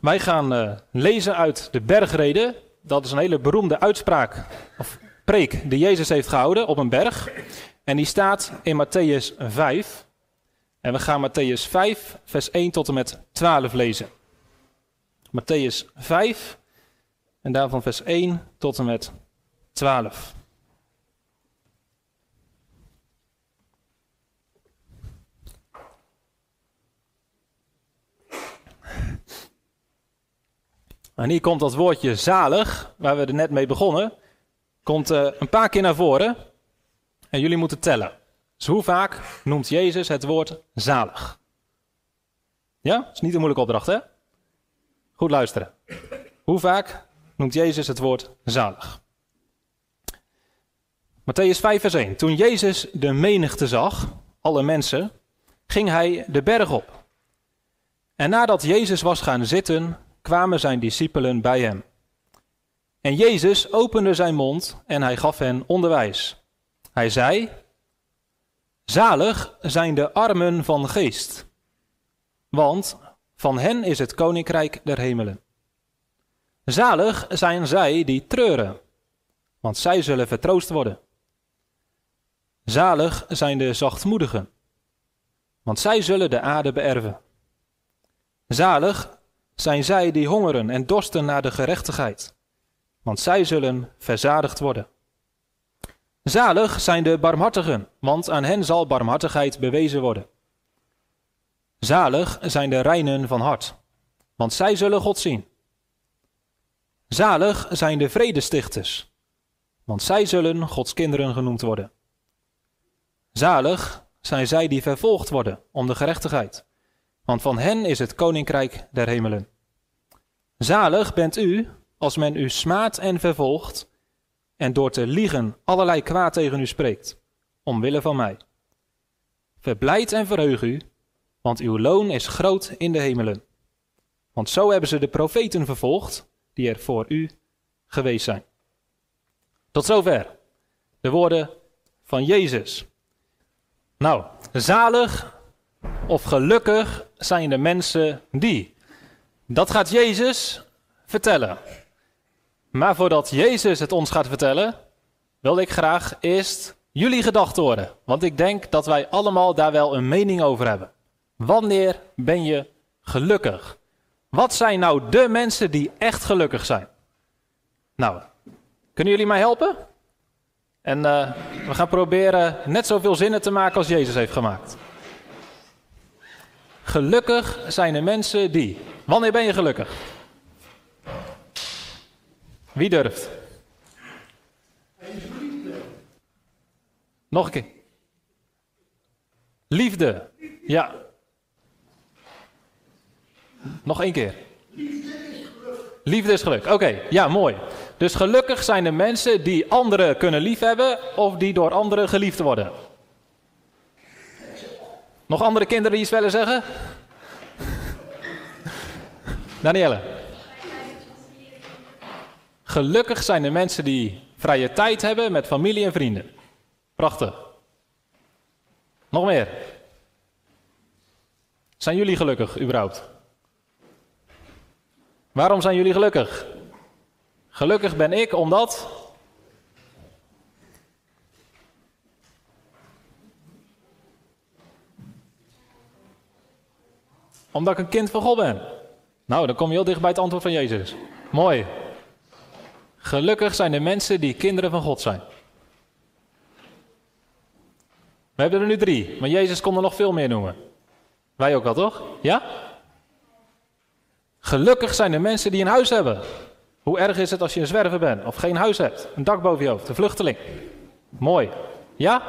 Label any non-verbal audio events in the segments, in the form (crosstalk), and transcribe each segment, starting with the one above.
Wij gaan uh, lezen uit de bergreden. Dat is een hele beroemde uitspraak of preek die Jezus heeft gehouden op een berg. En die staat in Matthäus 5. En we gaan Matthäus 5, vers 1 tot en met 12 lezen. Matthäus 5 en daarvan vers 1 tot en met 12. En hier komt dat woordje zalig, waar we er net mee begonnen, komt uh, een paar keer naar voren. En jullie moeten tellen. Dus hoe vaak noemt Jezus het woord zalig? Ja, dat is niet een moeilijke opdracht, hè? Goed luisteren. Hoe vaak noemt Jezus het woord zalig? Matthäus 5, vers 1. Toen Jezus de menigte zag, alle mensen, ging hij de berg op. En nadat Jezus was gaan zitten, kwamen zijn discipelen bij hem. En Jezus opende zijn mond en hij gaf hen onderwijs. Hij zei: Zalig zijn de armen van geest, want van hen is het koninkrijk der hemelen. Zalig zijn zij die treuren, want zij zullen vertroost worden. Zalig zijn de zachtmoedigen, want zij zullen de aarde beërven. Zalig zijn zij die hongeren en dorsten naar de gerechtigheid, want zij zullen verzadigd worden. Zalig zijn de barmhartigen, want aan hen zal barmhartigheid bewezen worden. Zalig zijn de reinen van hart, want zij zullen God zien. Zalig zijn de vredestichters, want zij zullen Gods kinderen genoemd worden. Zalig zijn zij die vervolgd worden om de gerechtigheid, want van hen is het koninkrijk der hemelen. Zalig bent u als men u smaadt en vervolgt en door te liegen allerlei kwaad tegen u spreekt, omwille van mij. Verblijd en verheug u, want uw loon is groot in de hemelen. Want zo hebben ze de profeten vervolgd die er voor u geweest zijn. Tot zover de woorden van Jezus. Nou, zalig of gelukkig zijn de mensen die. Dat gaat Jezus vertellen. Maar voordat Jezus het ons gaat vertellen, wil ik graag eerst jullie gedachten horen. Want ik denk dat wij allemaal daar wel een mening over hebben. Wanneer ben je gelukkig? Wat zijn nou de mensen die echt gelukkig zijn? Nou, kunnen jullie mij helpen? En uh, we gaan proberen net zoveel zinnen te maken als Jezus heeft gemaakt. Gelukkig zijn de mensen die. Wanneer ben je gelukkig? Wie durft? Nog een keer. Liefde. Ja. Nog één keer. Liefde is geluk. Oké, ja, mooi. Dus gelukkig zijn de mensen die anderen kunnen liefhebben of die door anderen geliefd worden. Nog andere kinderen die iets willen zeggen? Danielle. Gelukkig zijn de mensen die vrije tijd hebben met familie en vrienden. Prachtig. Nog meer. Zijn jullie gelukkig überhaupt? Waarom zijn jullie gelukkig? Gelukkig ben ik omdat. Omdat ik een kind van God ben. Nou, dan kom je heel dicht bij het antwoord van Jezus. Mooi. Gelukkig zijn de mensen die kinderen van God zijn. We hebben er nu drie, maar Jezus kon er nog veel meer noemen. Wij ook wel, toch? Ja? Gelukkig zijn de mensen die een huis hebben. Hoe erg is het als je een zwerver bent of geen huis hebt? Een dak boven je hoofd, een vluchteling. Mooi. Ja?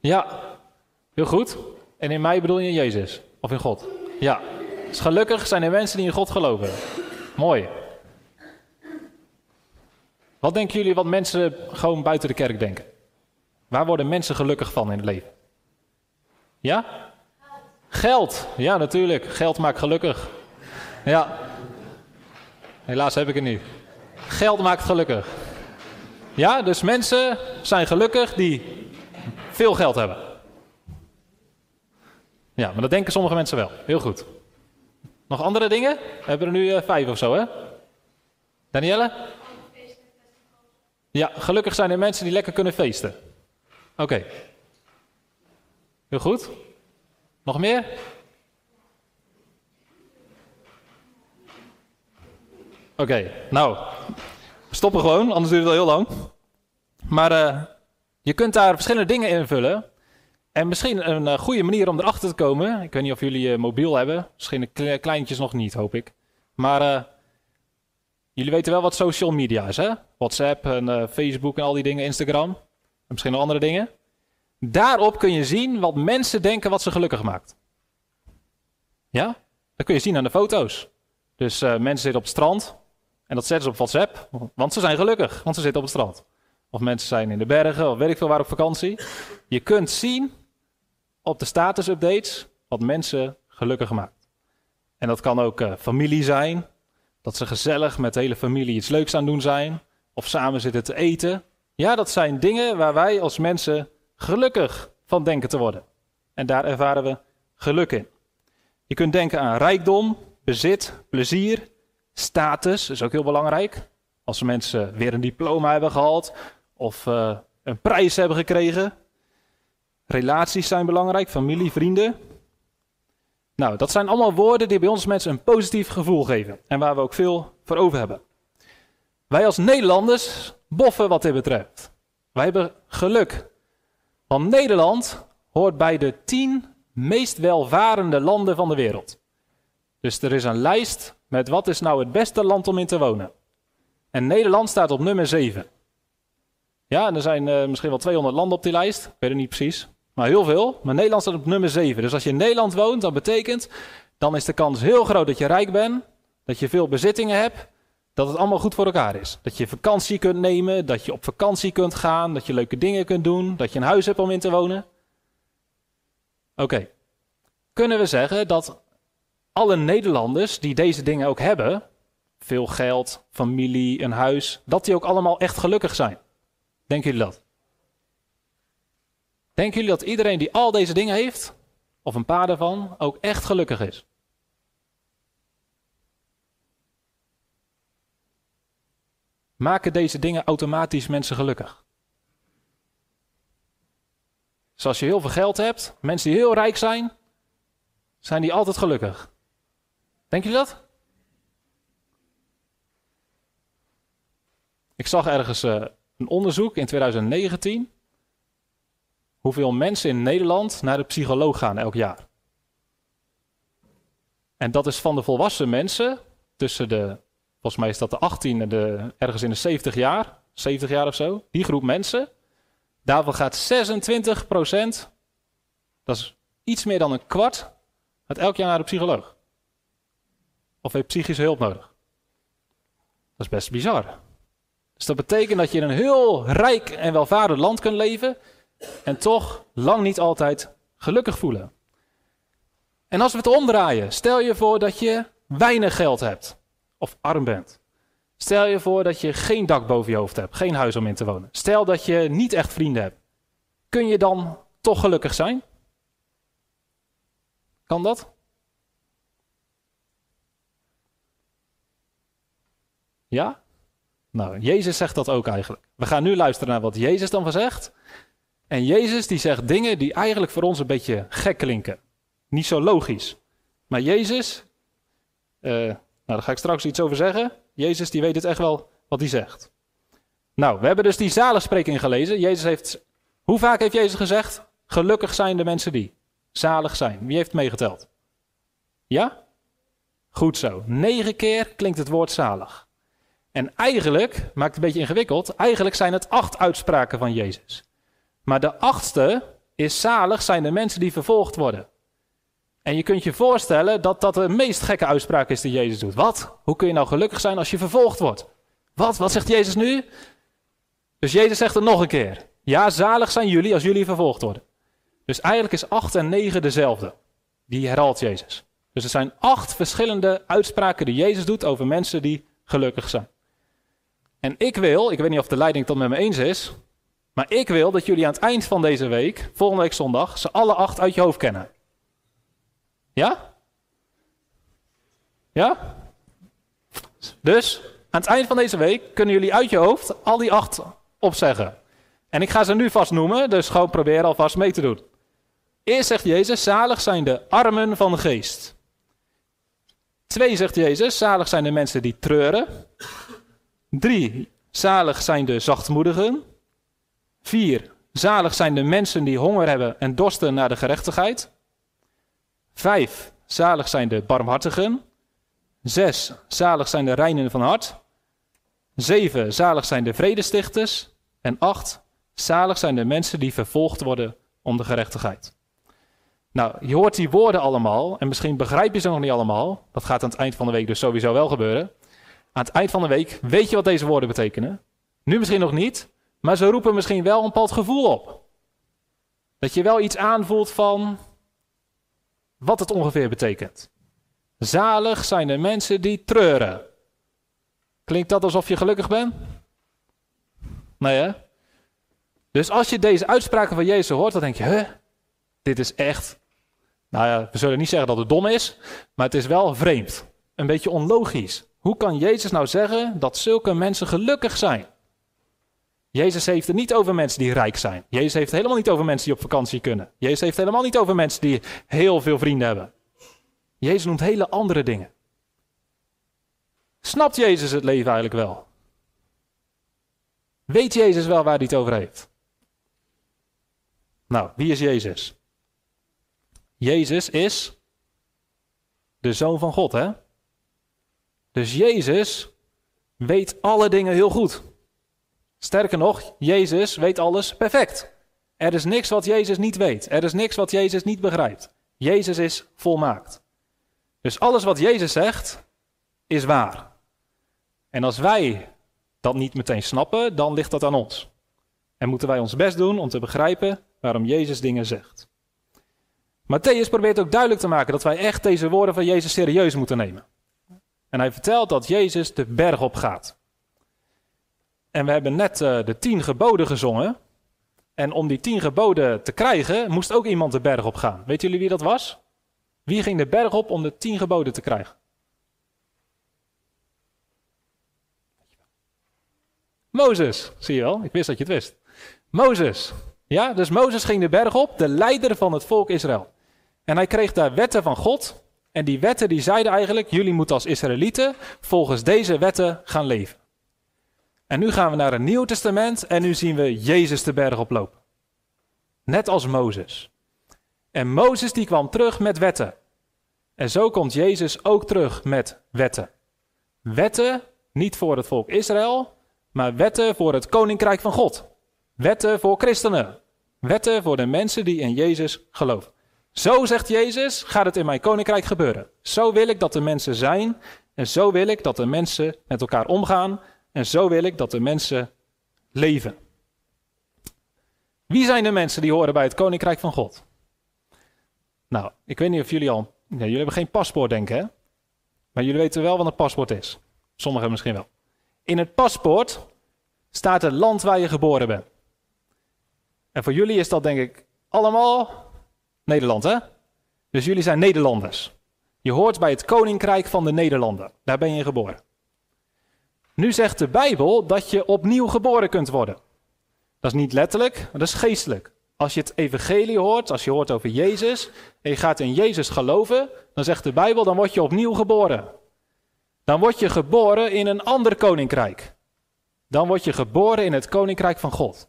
Ja, heel goed. En in mij bedoel je Jezus of in God? Ja. Dus gelukkig zijn er mensen die in God geloven. Mooi. Wat denken jullie wat mensen gewoon buiten de kerk denken? Waar worden mensen gelukkig van in het leven? Ja? Geld. Ja, natuurlijk. Geld maakt gelukkig. Ja. Helaas heb ik het niet. Geld maakt gelukkig. Ja, dus mensen zijn gelukkig die veel geld hebben. Ja, maar dat denken sommige mensen wel. Heel goed. Nog andere dingen? We hebben er nu uh, vijf of zo, hè? Danielle? Ja, gelukkig zijn er mensen die lekker kunnen feesten. Oké. Heel goed. Nog meer? Oké, nou, we stoppen gewoon, anders duurt het al heel lang. Maar uh, je kunt daar verschillende dingen invullen. En misschien een uh, goede manier om erachter te komen. Ik weet niet of jullie uh, mobiel hebben. Misschien de kleintjes nog niet, hoop ik. Maar jullie weten wel wat social media is, hè? WhatsApp en Facebook en al die dingen, Instagram. En misschien nog andere dingen. Daarop kun je zien wat mensen denken wat ze gelukkig maakt. Ja? Dat kun je zien aan de foto's. Dus mensen zitten op het strand. En dat zetten ze op WhatsApp, want ze zijn gelukkig, want ze zitten op het strand. Of mensen zijn in de bergen, of weet ik veel waar op vakantie. Je kunt zien op de status-updates wat mensen gelukkig maakt. En dat kan ook uh, familie zijn, dat ze gezellig met de hele familie iets leuks aan doen zijn. Of samen zitten te eten. Ja, dat zijn dingen waar wij als mensen gelukkig van denken te worden. En daar ervaren we geluk in. Je kunt denken aan rijkdom, bezit, plezier, Status is ook heel belangrijk. Als mensen weer een diploma hebben gehaald of uh, een prijs hebben gekregen. Relaties zijn belangrijk, familie, vrienden. Nou, dat zijn allemaal woorden die bij ons mensen een positief gevoel geven en waar we ook veel voor over hebben. Wij als Nederlanders boffen wat dit betreft. Wij hebben geluk. Want Nederland hoort bij de tien meest welvarende landen van de wereld. Dus er is een lijst met wat is nou het beste land om in te wonen. En Nederland staat op nummer 7. Ja, en er zijn uh, misschien wel 200 landen op die lijst. Ik weet het niet precies. Maar heel veel. Maar Nederland staat op nummer 7. Dus als je in Nederland woont, dat betekent... dan is de kans heel groot dat je rijk bent. Dat je veel bezittingen hebt. Dat het allemaal goed voor elkaar is. Dat je vakantie kunt nemen. Dat je op vakantie kunt gaan. Dat je leuke dingen kunt doen. Dat je een huis hebt om in te wonen. Oké. Kunnen we zeggen dat alle Nederlanders die deze dingen ook hebben, veel geld, familie, een huis, dat die ook allemaal echt gelukkig zijn. Denken jullie dat? Denken jullie dat iedereen die al deze dingen heeft, of een paar daarvan, ook echt gelukkig is? Maken deze dingen automatisch mensen gelukkig? Zoals dus je heel veel geld hebt, mensen die heel rijk zijn, zijn die altijd gelukkig? Denk je dat? Ik zag ergens uh, een onderzoek in 2019. Hoeveel mensen in Nederland naar de psycholoog gaan elk jaar. En dat is van de volwassen mensen tussen de, volgens mij is dat de 18 en de, ergens in de 70 jaar, 70 jaar of zo, die groep mensen. Daarvan gaat 26 procent, dat is iets meer dan een kwart, gaat elk jaar naar de psycholoog. Of heeft psychische hulp nodig. Dat is best bizar. Dus dat betekent dat je in een heel rijk en welvarend land kunt leven en toch lang niet altijd gelukkig voelen. En als we het omdraaien, stel je voor dat je weinig geld hebt of arm bent. Stel je voor dat je geen dak boven je hoofd hebt, geen huis om in te wonen. Stel dat je niet echt vrienden hebt. Kun je dan toch gelukkig zijn? Kan dat? Ja? Nou, Jezus zegt dat ook eigenlijk. We gaan nu luisteren naar wat Jezus dan van zegt. En Jezus die zegt dingen die eigenlijk voor ons een beetje gek klinken. Niet zo logisch. Maar Jezus, uh, nou daar ga ik straks iets over zeggen. Jezus die weet het echt wel wat hij zegt. Nou, we hebben dus die zaligspreking gelezen. Jezus heeft, hoe vaak heeft Jezus gezegd? Gelukkig zijn de mensen die zalig zijn. Wie heeft meegeteld? Ja? Goed zo. Negen keer klinkt het woord zalig. En eigenlijk, maakt het een beetje ingewikkeld, eigenlijk zijn het acht uitspraken van Jezus. Maar de achtste is zalig zijn de mensen die vervolgd worden. En je kunt je voorstellen dat dat de meest gekke uitspraak is die Jezus doet. Wat? Hoe kun je nou gelukkig zijn als je vervolgd wordt? Wat? Wat zegt Jezus nu? Dus Jezus zegt het nog een keer. Ja, zalig zijn jullie als jullie vervolgd worden. Dus eigenlijk is acht en negen dezelfde. Die herhaalt Jezus. Dus er zijn acht verschillende uitspraken die Jezus doet over mensen die gelukkig zijn. En ik wil, ik weet niet of de leiding het met me eens is, maar ik wil dat jullie aan het eind van deze week, volgende week zondag, ze alle acht uit je hoofd kennen. Ja? Ja? Dus aan het eind van deze week kunnen jullie uit je hoofd al die acht opzeggen. En ik ga ze nu vast noemen, dus gewoon proberen alvast mee te doen. Eerst zegt Jezus, zalig zijn de armen van de geest. Twee zegt Jezus, zalig zijn de mensen die treuren. Drie, zalig zijn de zachtmoedigen. Vier, zalig zijn de mensen die honger hebben en dorsten naar de gerechtigheid. Vijf, zalig zijn de barmhartigen. Zes, zalig zijn de reinen van hart. Zeven, zalig zijn de vredestichters. En acht, zalig zijn de mensen die vervolgd worden om de gerechtigheid. Nou, je hoort die woorden allemaal en misschien begrijp je ze nog niet allemaal. Dat gaat aan het eind van de week dus sowieso wel gebeuren. Aan het eind van de week weet je wat deze woorden betekenen. Nu misschien nog niet, maar ze roepen misschien wel een bepaald gevoel op. Dat je wel iets aanvoelt van wat het ongeveer betekent. Zalig zijn de mensen die treuren. Klinkt dat alsof je gelukkig bent? Nee hè? Dus als je deze uitspraken van Jezus hoort, dan denk je, hè, dit is echt, nou ja, we zullen niet zeggen dat het dom is, maar het is wel vreemd. Een beetje onlogisch. Hoe kan Jezus nou zeggen dat zulke mensen gelukkig zijn? Jezus heeft het niet over mensen die rijk zijn. Jezus heeft het helemaal niet over mensen die op vakantie kunnen. Jezus heeft het helemaal niet over mensen die heel veel vrienden hebben. Jezus noemt hele andere dingen. Snapt Jezus het leven eigenlijk wel? Weet Jezus wel waar hij het over heeft? Nou, wie is Jezus? Jezus is de zoon van God, hè? Dus Jezus weet alle dingen heel goed. Sterker nog, Jezus weet alles perfect. Er is niks wat Jezus niet weet. Er is niks wat Jezus niet begrijpt. Jezus is volmaakt. Dus alles wat Jezus zegt, is waar. En als wij dat niet meteen snappen, dan ligt dat aan ons. En moeten wij ons best doen om te begrijpen waarom Jezus dingen zegt. Matthäus probeert ook duidelijk te maken dat wij echt deze woorden van Jezus serieus moeten nemen. En hij vertelt dat Jezus de berg op gaat. En we hebben net uh, de tien geboden gezongen. En om die tien geboden te krijgen, moest ook iemand de berg op gaan. Weet jullie wie dat was? Wie ging de berg op om de tien geboden te krijgen? Mozes, zie je wel, ik wist dat je het wist. Mozes, ja, dus Mozes ging de berg op, de leider van het volk Israël. En hij kreeg daar wetten van God. En die wetten die zeiden eigenlijk, jullie moeten als Israëlieten volgens deze wetten gaan leven. En nu gaan we naar het Nieuw Testament en nu zien we Jezus de berg oplopen. Net als Mozes. En Mozes die kwam terug met wetten. En zo komt Jezus ook terug met wetten. Wetten niet voor het volk Israël, maar wetten voor het koninkrijk van God. Wetten voor christenen. Wetten voor de mensen die in Jezus geloven. Zo zegt Jezus, gaat het in mijn koninkrijk gebeuren. Zo wil ik dat de mensen zijn en zo wil ik dat de mensen met elkaar omgaan en zo wil ik dat de mensen leven. Wie zijn de mensen die horen bij het koninkrijk van God? Nou, ik weet niet of jullie al. Jullie hebben geen paspoort, denk ik, hè? Maar jullie weten wel wat een paspoort is. Sommigen misschien wel. In het paspoort staat het land waar je geboren bent. En voor jullie is dat, denk ik, allemaal Nederland, hè? Dus jullie zijn Nederlanders. Je hoort bij het koninkrijk van de Nederlanden. Daar ben je geboren. Nu zegt de Bijbel dat je opnieuw geboren kunt worden. Dat is niet letterlijk, maar dat is geestelijk. Als je het evangelie hoort, als je hoort over Jezus en je gaat in Jezus geloven, dan zegt de Bijbel, dan word je opnieuw geboren. Dan word je geboren in een ander koninkrijk. Dan word je geboren in het koninkrijk van God.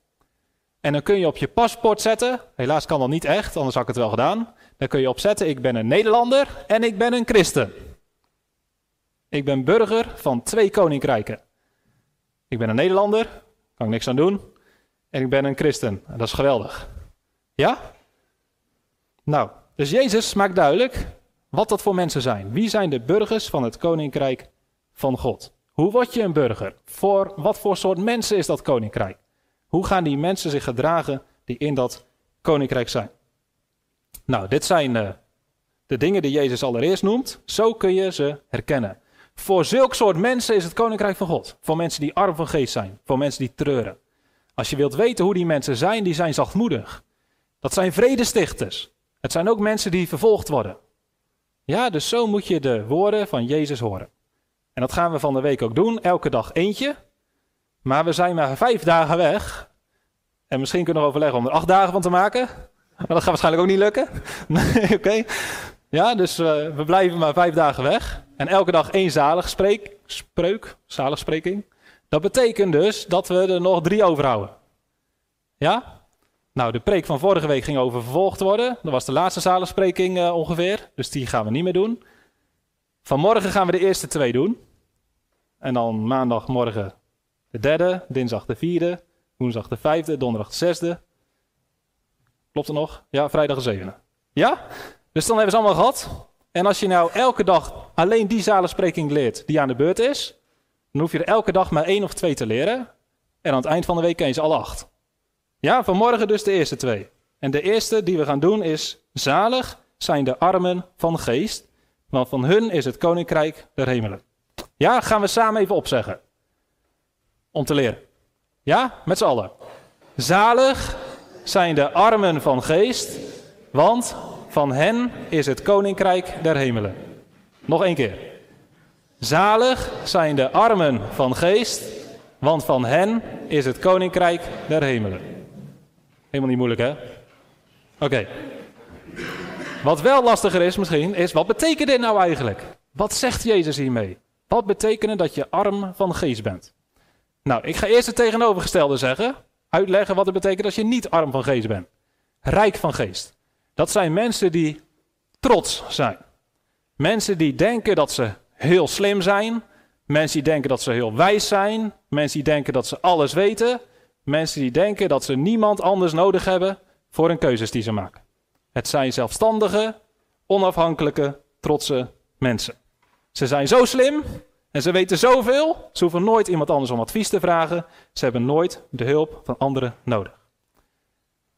En dan kun je op je paspoort zetten, helaas kan dat niet echt, anders had ik het wel gedaan. Dan kun je opzetten, ik ben een Nederlander en ik ben een christen. Ik ben burger van twee koninkrijken. Ik ben een Nederlander, kan ik niks aan doen. En ik ben een christen. Dat is geweldig. Ja? Nou, dus Jezus maakt duidelijk wat dat voor mensen zijn. Wie zijn de burgers van het koninkrijk van God? Hoe word je een burger? Voor wat voor soort mensen is dat koninkrijk? Hoe gaan die mensen zich gedragen die in dat koninkrijk zijn? Nou, dit zijn uh, de dingen die Jezus allereerst noemt. Zo kun je ze herkennen. Voor zulk soort mensen is het koninkrijk van God. Voor mensen die arm van geest zijn. Voor mensen die treuren. Als je wilt weten hoe die mensen zijn, die zijn zachtmoedig. Dat zijn vredestichters. Het zijn ook mensen die vervolgd worden. Ja, dus zo moet je de woorden van Jezus horen. En dat gaan we van de week ook doen, elke dag eentje. Maar we zijn maar vijf dagen weg. En misschien kunnen we overleggen om er acht dagen van te maken. Maar dat gaat waarschijnlijk ook niet lukken. (laughs) Nee, oké. Ja, dus uh, we blijven maar vijf dagen weg. En elke dag één zalig spreek, spreuk, zaligspreking. Dat betekent dus dat we er nog drie overhouden. Ja? Nou, de preek van vorige week ging over vervolgd worden. Dat was de laatste zaligspreking uh, ongeveer. Dus die gaan we niet meer doen. Vanmorgen gaan we de eerste twee doen. En dan maandagmorgen de derde, dinsdag de vierde, woensdag de vijfde, donderdag de zesde. Klopt er nog? Ja, vrijdag de zevende. Ja? Dus dan hebben ze allemaal gehad. En als je nou elke dag alleen die zalenspreking leert die aan de beurt is, dan hoef je er elke dag maar één of twee te leren. En aan het eind van de week ken je ze alle acht. Ja, vanmorgen dus de eerste twee. En de eerste die we gaan doen is: Zalig zijn de armen van geest, want van hun is het koninkrijk der hemelen. Ja, gaan we samen even opzeggen. Om te leren. Ja, met z'n allen. Zalig zijn de armen van geest, want van hen is het koninkrijk der hemelen. Nog één keer. Zalig zijn de armen van geest, want van hen is het koninkrijk der hemelen. Helemaal niet moeilijk, hè? Oké. Wat wel lastiger is misschien, is wat betekent dit nou eigenlijk? Wat zegt Jezus hiermee? Wat betekent dat je arm van geest bent? Nou, ik ga eerst het tegenovergestelde zeggen. Uitleggen wat het betekent als je niet arm van geest bent. Rijk van geest. Dat zijn mensen die trots zijn. Mensen die denken dat ze heel slim zijn. Mensen die denken dat ze heel wijs zijn. Mensen die denken dat ze alles weten. Mensen die denken dat ze niemand anders nodig hebben voor hun keuzes die ze maken. Het zijn zelfstandige, onafhankelijke, trotse mensen. Ze zijn zo slim en ze weten zoveel. Ze hoeven nooit iemand anders om advies te vragen. Ze hebben nooit de hulp van anderen nodig.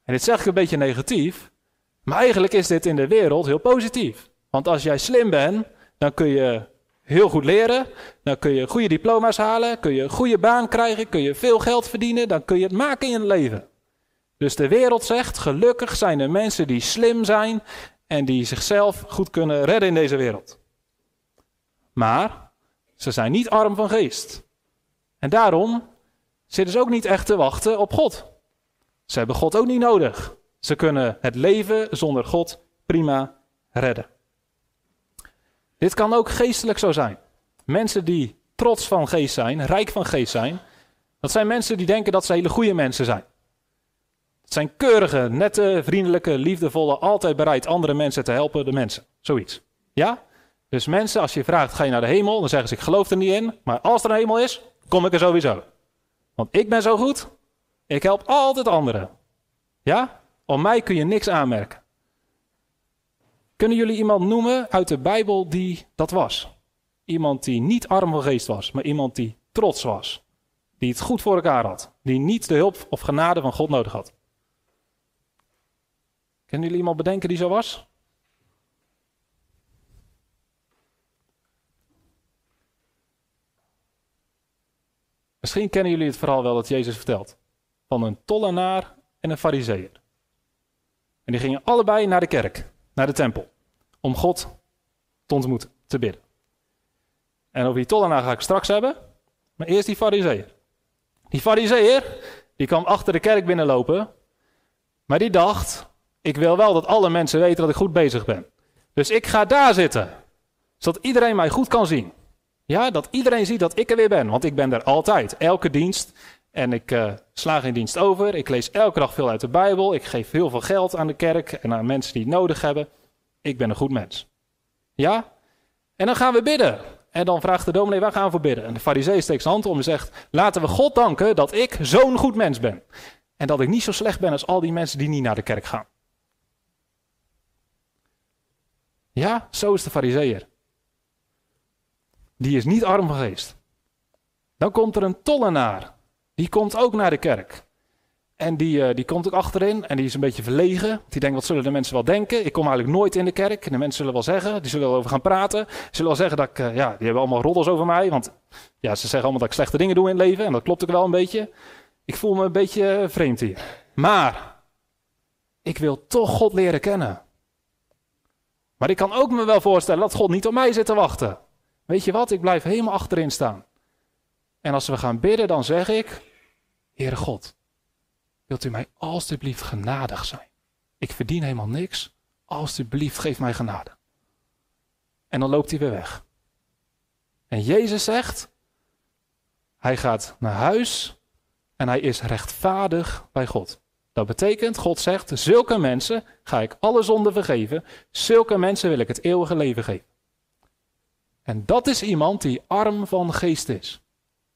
En dit zeg ik een beetje negatief, maar eigenlijk is dit in de wereld heel positief. Want als jij slim bent, dan kun je heel goed leren, dan kun je goede diploma's halen, kun je een goede baan krijgen, kun je veel geld verdienen, dan kun je het maken in het leven. Dus de wereld zegt, gelukkig zijn er mensen die slim zijn en die zichzelf goed kunnen redden in deze wereld. Maar ze zijn niet arm van geest. En daarom zitten ze ook niet echt te wachten op God. Ze hebben God ook niet nodig. Ze kunnen het leven zonder God prima redden. Dit kan ook geestelijk zo zijn. Mensen die trots van geest zijn, rijk van geest zijn, dat zijn mensen die denken dat ze hele goede mensen zijn. Het zijn keurige, nette, vriendelijke, liefdevolle, altijd bereid andere mensen te helpen, de mensen. Zoiets. Ja? Dus mensen, als je vraagt, ga je naar de hemel? Dan zeggen ze, ik geloof er niet in. Maar als er een hemel is, kom ik er sowieso. Want ik ben zo goed. Ik help altijd anderen. Ja? Om mij kun je niks aanmerken. Kunnen jullie iemand noemen uit de Bijbel die dat was? Iemand die niet arm van geest was, maar iemand die trots was. Die het goed voor elkaar had. Die niet de hulp of genade van God nodig had. Kunnen jullie iemand bedenken die zo was? Misschien kennen jullie het verhaal wel dat Jezus vertelt. Van een tollenaar en een fariseer. En die gingen allebei naar de kerk, naar de tempel. Om God te ontmoeten, te bidden. En over die tollenaar ga ik straks hebben. Maar eerst die fariseer. Die fariseer, die kwam achter de kerk binnenlopen. Maar die dacht, ik wil wel dat alle mensen weten dat ik goed bezig ben. Dus ik ga daar zitten. Zodat iedereen mij goed kan zien. Ja, dat iedereen ziet dat ik er weer ben, want ik ben er altijd, elke dienst. En ik uh, sla geen dienst over. Ik lees elke dag veel uit de Bijbel. Ik geef heel veel geld aan de kerk en aan mensen die het nodig hebben. Ik ben een goed mens. Ja? En dan gaan we bidden. En dan vraagt de dominee, waar gaan we voor bidden? En de farisee steekt zijn hand om en zegt, laten we God danken dat ik zo'n goed mens ben. En dat ik niet zo slecht ben als al die mensen die niet naar de kerk gaan. Ja, zo is de fariseer die is niet arm van geest. Dan komt er een tollenaar. Die komt ook naar de kerk. En die, uh, die komt ook achterin en die is een beetje verlegen. Die denkt, wat zullen de mensen wel denken? Ik kom eigenlijk nooit in de kerk. En de mensen zullen wel zeggen, die zullen wel over gaan praten. Ze zullen wel zeggen dat ik, uh, ja, die hebben allemaal roddels over mij. Want ja, ze zeggen allemaal dat ik slechte dingen doe in het leven. En dat klopt ook wel een beetje. Ik voel me een beetje vreemd hier. Maar, ik wil toch God leren kennen. Maar ik kan ook me wel voorstellen dat God niet op mij zit te wachten. Weet je wat, ik blijf helemaal achterin staan. En als we gaan bidden, dan zeg ik, Heere God, wilt u mij alstublieft genadig zijn? Ik verdien helemaal niks, alstublieft geef mij genade. En dan loopt hij weer weg. En Jezus zegt, hij gaat naar huis en hij is rechtvaardig bij God. Dat betekent, God zegt, zulke mensen ga ik alle zonden vergeven, zulke mensen wil ik het eeuwige leven geven. En dat is iemand die arm van geest is.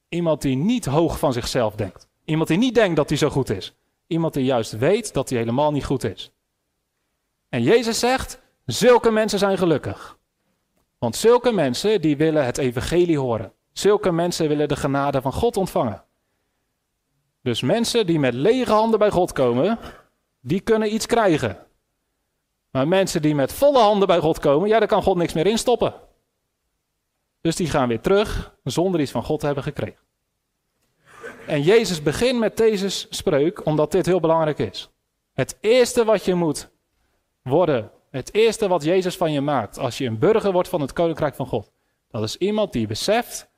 Iemand die niet hoog van zichzelf denkt. Iemand die niet denkt dat hij zo goed is. Iemand die juist weet dat hij helemaal niet goed is. En Jezus zegt, zulke mensen zijn gelukkig. Want zulke mensen die willen het evangelie horen. Zulke mensen willen de genade van God ontvangen. Dus mensen die met lege handen bij God komen, die kunnen iets krijgen. Maar mensen die met volle handen bij God komen, ja, daar kan God niks meer in stoppen. Dus die gaan weer terug zonder iets van God te hebben gekregen. En Jezus begint met deze spreuk omdat dit heel belangrijk is. Het eerste wat je moet worden, het eerste wat Jezus van je maakt als je een burger wordt van het koninkrijk van God, dat is iemand die beseft,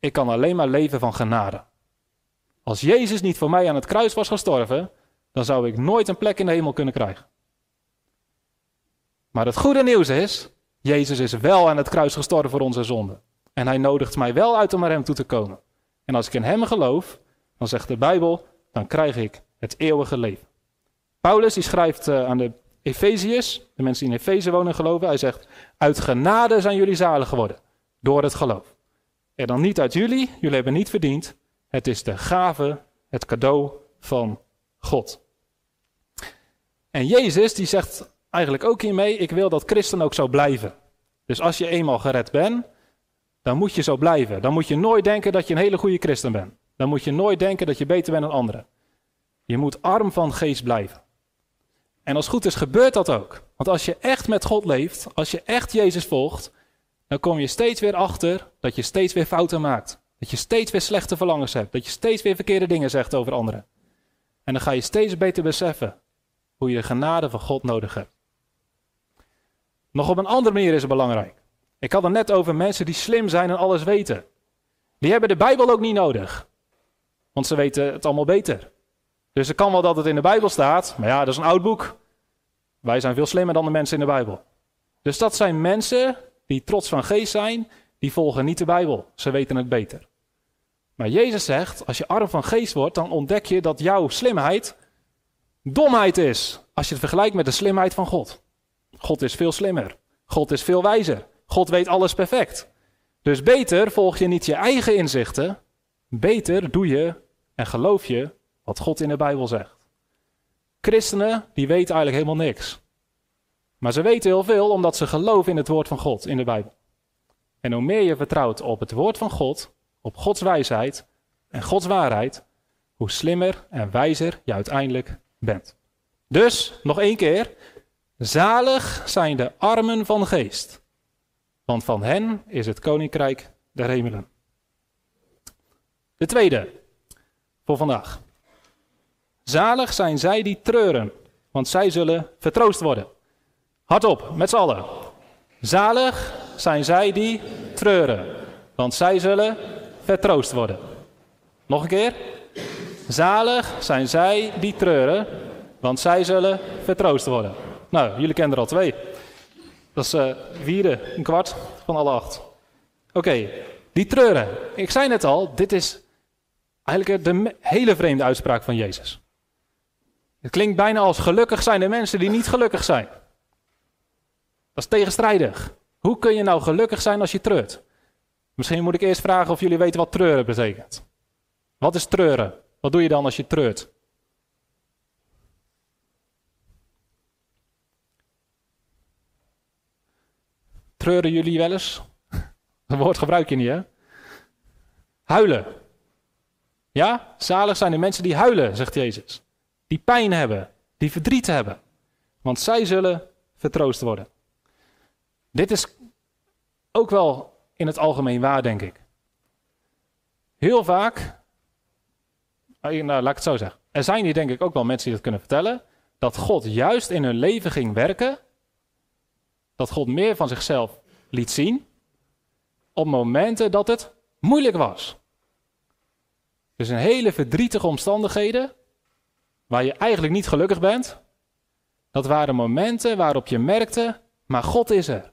ik kan alleen maar leven van genade. Als Jezus niet voor mij aan het kruis was gestorven, dan zou ik nooit een plek in de hemel kunnen krijgen. Maar het goede nieuws is, Jezus is wel aan het kruis gestorven voor onze zonden. En hij nodigt mij wel uit om naar hem toe te komen. En als ik in hem geloof, dan zegt de Bijbel, dan krijg ik het eeuwige leven. Paulus die schrijft uh, aan de Efeziërs, de mensen die in Efeze wonen geloven, hij zegt, uit genade zijn jullie zalig geworden, door het geloof. En dan niet uit jullie, jullie hebben niet verdiend, het is de gave, het cadeau van God. En Jezus die zegt eigenlijk ook hiermee, ik wil dat christen ook zo blijven. Dus als je eenmaal gered bent, dan moet je zo blijven. Dan moet je nooit denken dat je een hele goede christen bent. Dan moet je nooit denken dat je beter bent dan anderen. Je moet arm van geest blijven. En als goed is, gebeurt dat ook. Want als je echt met God leeft, als je echt Jezus volgt, dan kom je steeds weer achter dat je steeds weer fouten maakt. Dat je steeds weer slechte verlangens hebt. Dat je steeds weer verkeerde dingen zegt over anderen. En dan ga je steeds beter beseffen hoe je de genade van God nodig hebt. Nog op een andere manier is het belangrijk. Ik had het net over mensen die slim zijn en alles weten. Die hebben de Bijbel ook niet nodig. Want ze weten het allemaal beter. Dus het kan wel dat het in de Bijbel staat, maar ja, dat is een oud boek. Wij zijn veel slimmer dan de mensen in de Bijbel. Dus dat zijn mensen die trots van geest zijn, die volgen niet de Bijbel. Ze weten het beter. Maar Jezus zegt, als je arm van geest wordt, dan ontdek je dat jouw slimheid domheid is. Als je het vergelijkt met de slimheid van God. God is veel slimmer. God is veel wijzer. God weet alles perfect. Dus beter volg je niet je eigen inzichten. Beter doe je en geloof je wat God in de Bijbel zegt. Christenen, die weten eigenlijk helemaal niks. Maar ze weten heel veel omdat ze geloven in het woord van God in de Bijbel. En hoe meer je vertrouwt op het woord van God, op Gods wijsheid en Gods waarheid, hoe slimmer en wijzer je uiteindelijk bent. Dus, nog één keer, zalig zijn de armen van geest, want van hen is het koninkrijk der hemelen. De tweede voor vandaag. Zalig zijn zij die treuren, want zij zullen vertroost worden. Hardop, met z'n allen. Zalig zijn zij die treuren, want zij zullen vertroost worden. Nog een keer. Zalig zijn zij die treuren, want zij zullen vertroost worden. Nou, jullie kennen er al twee. Dat is uh, vierde, een kwart van alle acht. Oké, die treuren. Ik zei net al, dit is eigenlijk de hele vreemde uitspraak van Jezus. Het klinkt bijna als gelukkig zijn de mensen die niet gelukkig zijn. Dat is tegenstrijdig. Hoe kun je nou gelukkig zijn als je treurt? Misschien moet ik eerst vragen of jullie weten wat treuren betekent. Wat is treuren? Wat doe je dan als je treurt? Treuren jullie wel eens? (laughs) Dat woord gebruik je niet, hè? Huilen. Ja, zalig zijn de mensen die huilen, zegt Jezus. Die pijn hebben, die verdriet hebben. Want zij zullen vertroost worden. Dit is ook wel in het algemeen waar, denk ik. Heel vaak, nou, laat ik het zo zeggen. Er zijn hier denk ik ook wel mensen die dat kunnen vertellen. Dat God juist in hun leven ging werken dat God meer van zichzelf liet zien op momenten dat het moeilijk was. Dus in hele verdrietige omstandigheden, waar je eigenlijk niet gelukkig bent, dat waren momenten waarop je merkte, maar God is er.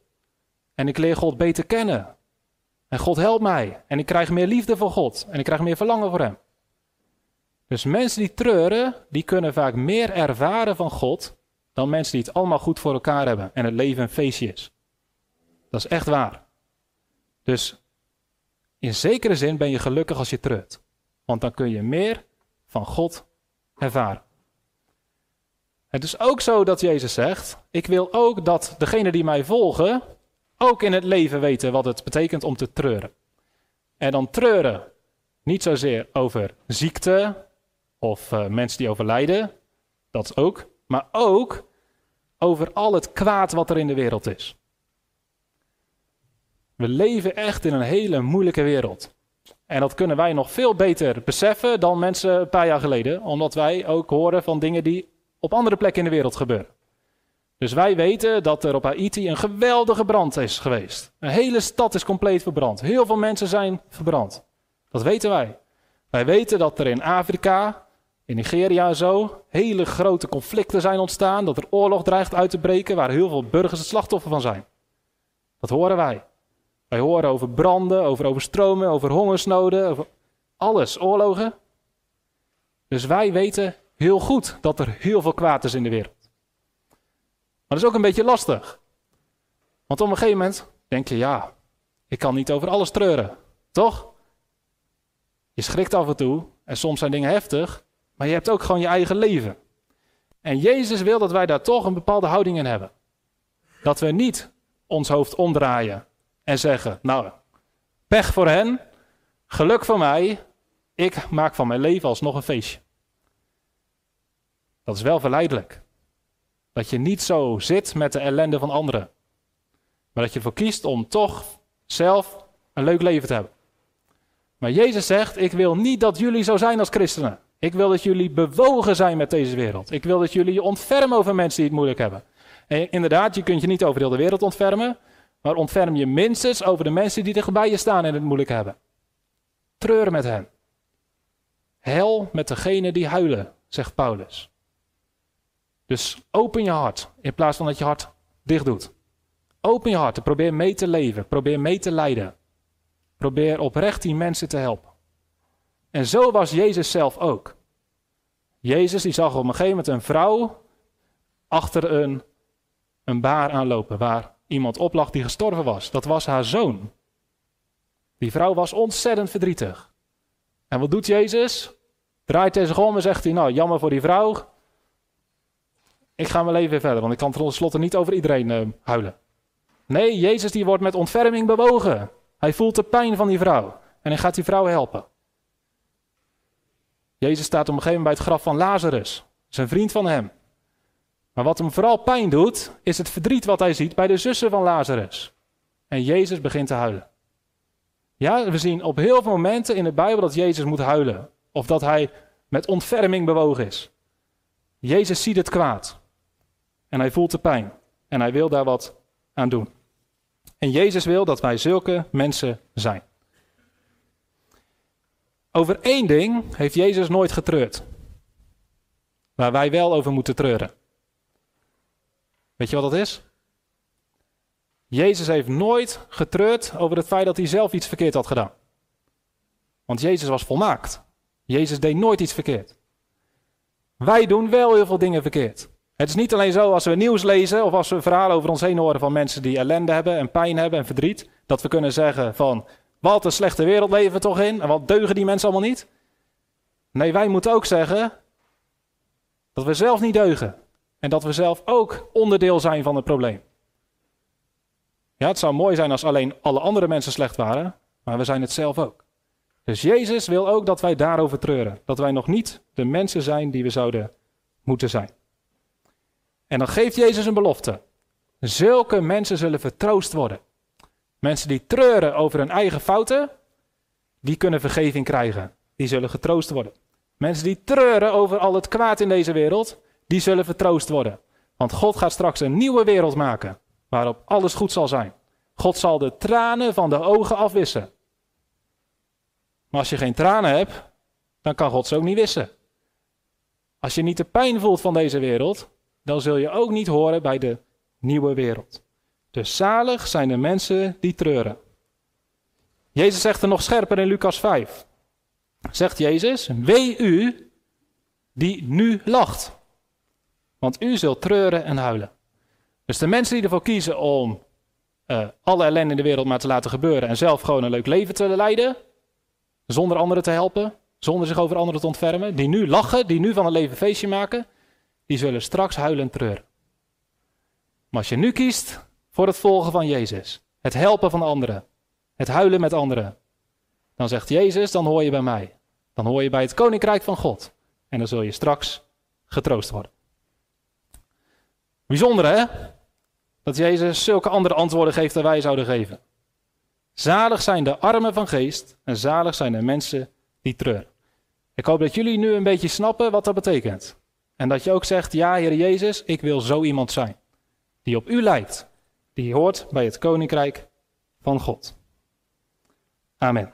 En ik leer God beter kennen. En God helpt mij. En ik krijg meer liefde voor God. En ik krijg meer verlangen voor Hem. Dus mensen die treuren, die kunnen vaak meer ervaren van God dan mensen die het allemaal goed voor elkaar hebben en het leven een feestje is. Dat is echt waar. Dus in zekere zin ben je gelukkig als je treurt. Want dan kun je meer van God ervaren. Het is ook zo dat Jezus zegt: Ik wil ook dat degenen die mij volgen ook in het leven weten wat het betekent om te treuren. En dan treuren niet zozeer over ziekte of uh, mensen die overlijden, dat ook, maar ook over al het kwaad wat er in de wereld is. We leven echt in een hele moeilijke wereld. En dat kunnen wij nog veel beter beseffen dan mensen een paar jaar geleden, omdat wij ook horen van dingen die op andere plekken in de wereld gebeuren. Dus wij weten dat er op Haiti een geweldige brand is geweest. Een hele stad is compleet verbrand. Heel veel mensen zijn verbrand. Dat weten wij. Wij weten dat er in Afrika, in Nigeria en zo, hele grote conflicten zijn ontstaan. Dat er oorlog dreigt uit te breken, waar heel veel burgers het slachtoffer van zijn. Dat horen wij. Wij horen over branden, over overstromen, over hongersnoden, over alles, oorlogen. Dus wij weten heel goed dat er heel veel kwaad is in de wereld. Maar dat is ook een beetje lastig. Want op een gegeven moment denk je, ja, ik kan niet over alles treuren. Toch? Je schrikt af en toe en soms zijn dingen heftig, maar je hebt ook gewoon je eigen leven. En Jezus wil dat wij daar toch een bepaalde houding in hebben. Dat we niet ons hoofd omdraaien en zeggen, nou, pech voor hen, geluk voor mij, ik maak van mijn leven alsnog een feestje. Dat is wel verleidelijk. Dat je niet zo zit met de ellende van anderen. Maar dat je ervoor kiest om toch zelf een leuk leven te hebben. Maar Jezus zegt: Ik wil niet dat jullie zo zijn als christenen. Ik wil dat jullie bewogen zijn met deze wereld. Ik wil dat jullie je ontfermen over mensen die het moeilijk hebben. En inderdaad, je kunt je niet over heel de wereld ontfermen. Maar ontferm je minstens over de mensen die dichtbij je staan en het moeilijk hebben. Treur met hen. Hel met degenen die huilen, zegt Paulus. Dus open je hart in plaats van dat je hart dicht doet. Open je hart en probeer mee te leven. Probeer mee te lijden. Probeer oprecht die mensen te helpen. En zo was Jezus zelf ook. Jezus die zag op een gegeven moment een vrouw achter een, een baar aanlopen waar iemand op lag die gestorven was. Dat was haar zoon. Die vrouw was ontzettend verdrietig. En wat doet Jezus? Draait hij zich om en zegt hij, nou jammer voor die vrouw, ik ga mijn leven weer verder, want ik kan tenslotte niet over iedereen uh, huilen. Nee, Jezus die wordt met ontferming bewogen. Hij voelt de pijn van die vrouw en hij gaat die vrouw helpen. Jezus staat op een gegeven moment bij het graf van Lazarus, zijn vriend van hem. Maar wat hem vooral pijn doet, is het verdriet wat hij ziet bij de zussen van Lazarus. En Jezus begint te huilen. Ja, we zien op heel veel momenten in de Bijbel dat Jezus moet huilen. Of dat hij met ontferming bewogen is. Jezus ziet het kwaad. En hij voelt de pijn. En hij wil daar wat aan doen. En Jezus wil dat wij zulke mensen zijn. Over één ding heeft Jezus nooit getreurd. Waar wij wel over moeten treuren. Weet je wat dat is? Jezus heeft nooit getreurd over het feit dat hij zelf iets verkeerd had gedaan. Want Jezus was volmaakt. Jezus deed nooit iets verkeerd. Wij doen wel heel veel dingen verkeerd. Het is niet alleen zo als we nieuws lezen of als we verhalen over ons heen horen van mensen die ellende hebben en pijn hebben en verdriet, dat we kunnen zeggen van wat een slechte wereld leven we toch in en wat deugen die mensen allemaal niet. Nee, wij moeten ook zeggen dat we zelf niet deugen en dat we zelf ook onderdeel zijn van het probleem. Ja, het zou mooi zijn als alleen alle andere mensen slecht waren, maar we zijn het zelf ook. Dus Jezus wil ook dat wij daarover treuren. Dat wij nog niet de mensen zijn die we zouden moeten zijn. En dan geeft Jezus een belofte. Zulke mensen zullen vertroost worden. Mensen die treuren over hun eigen fouten, die kunnen vergeving krijgen. Die zullen getroost worden. Mensen die treuren over al het kwaad in deze wereld, die zullen vertroost worden. Want God gaat straks een nieuwe wereld maken. waarop alles goed zal zijn. God zal de tranen van de ogen afwissen. Maar als je geen tranen hebt, dan kan God ze ook niet wissen. Als je niet de pijn voelt van deze wereld, dan zul je ook niet horen bij de nieuwe wereld. Dus zalig zijn de mensen die treuren. Jezus zegt er nog scherper in Lucas 5. Zegt Jezus, wee u die nu lacht. Want u zult treuren en huilen. Dus de mensen die ervoor kiezen om uh, alle ellende in de wereld maar te laten gebeuren en zelf gewoon een leuk leven te leiden, zonder anderen te helpen, zonder zich over anderen te ontfermen, die nu lachen, die nu van een leven feestje maken, die zullen straks huilen en treuren. Maar als je nu kiest voor het volgen van Jezus, het helpen van anderen, het huilen met anderen, dan zegt Jezus, dan hoor je bij mij. Dan hoor je bij het koninkrijk van God. En dan zul je straks getroost worden. Bijzonder hè? Dat Jezus zulke andere antwoorden geeft dan wij zouden geven. Zalig zijn de armen van geest en zalig zijn de mensen die treuren. Ik hoop dat jullie nu een beetje snappen wat dat betekent. En dat je ook zegt, ja Heer Jezus, ik wil zo iemand zijn. Die op u lijkt. Die hoort bij het koninkrijk van God. Amen.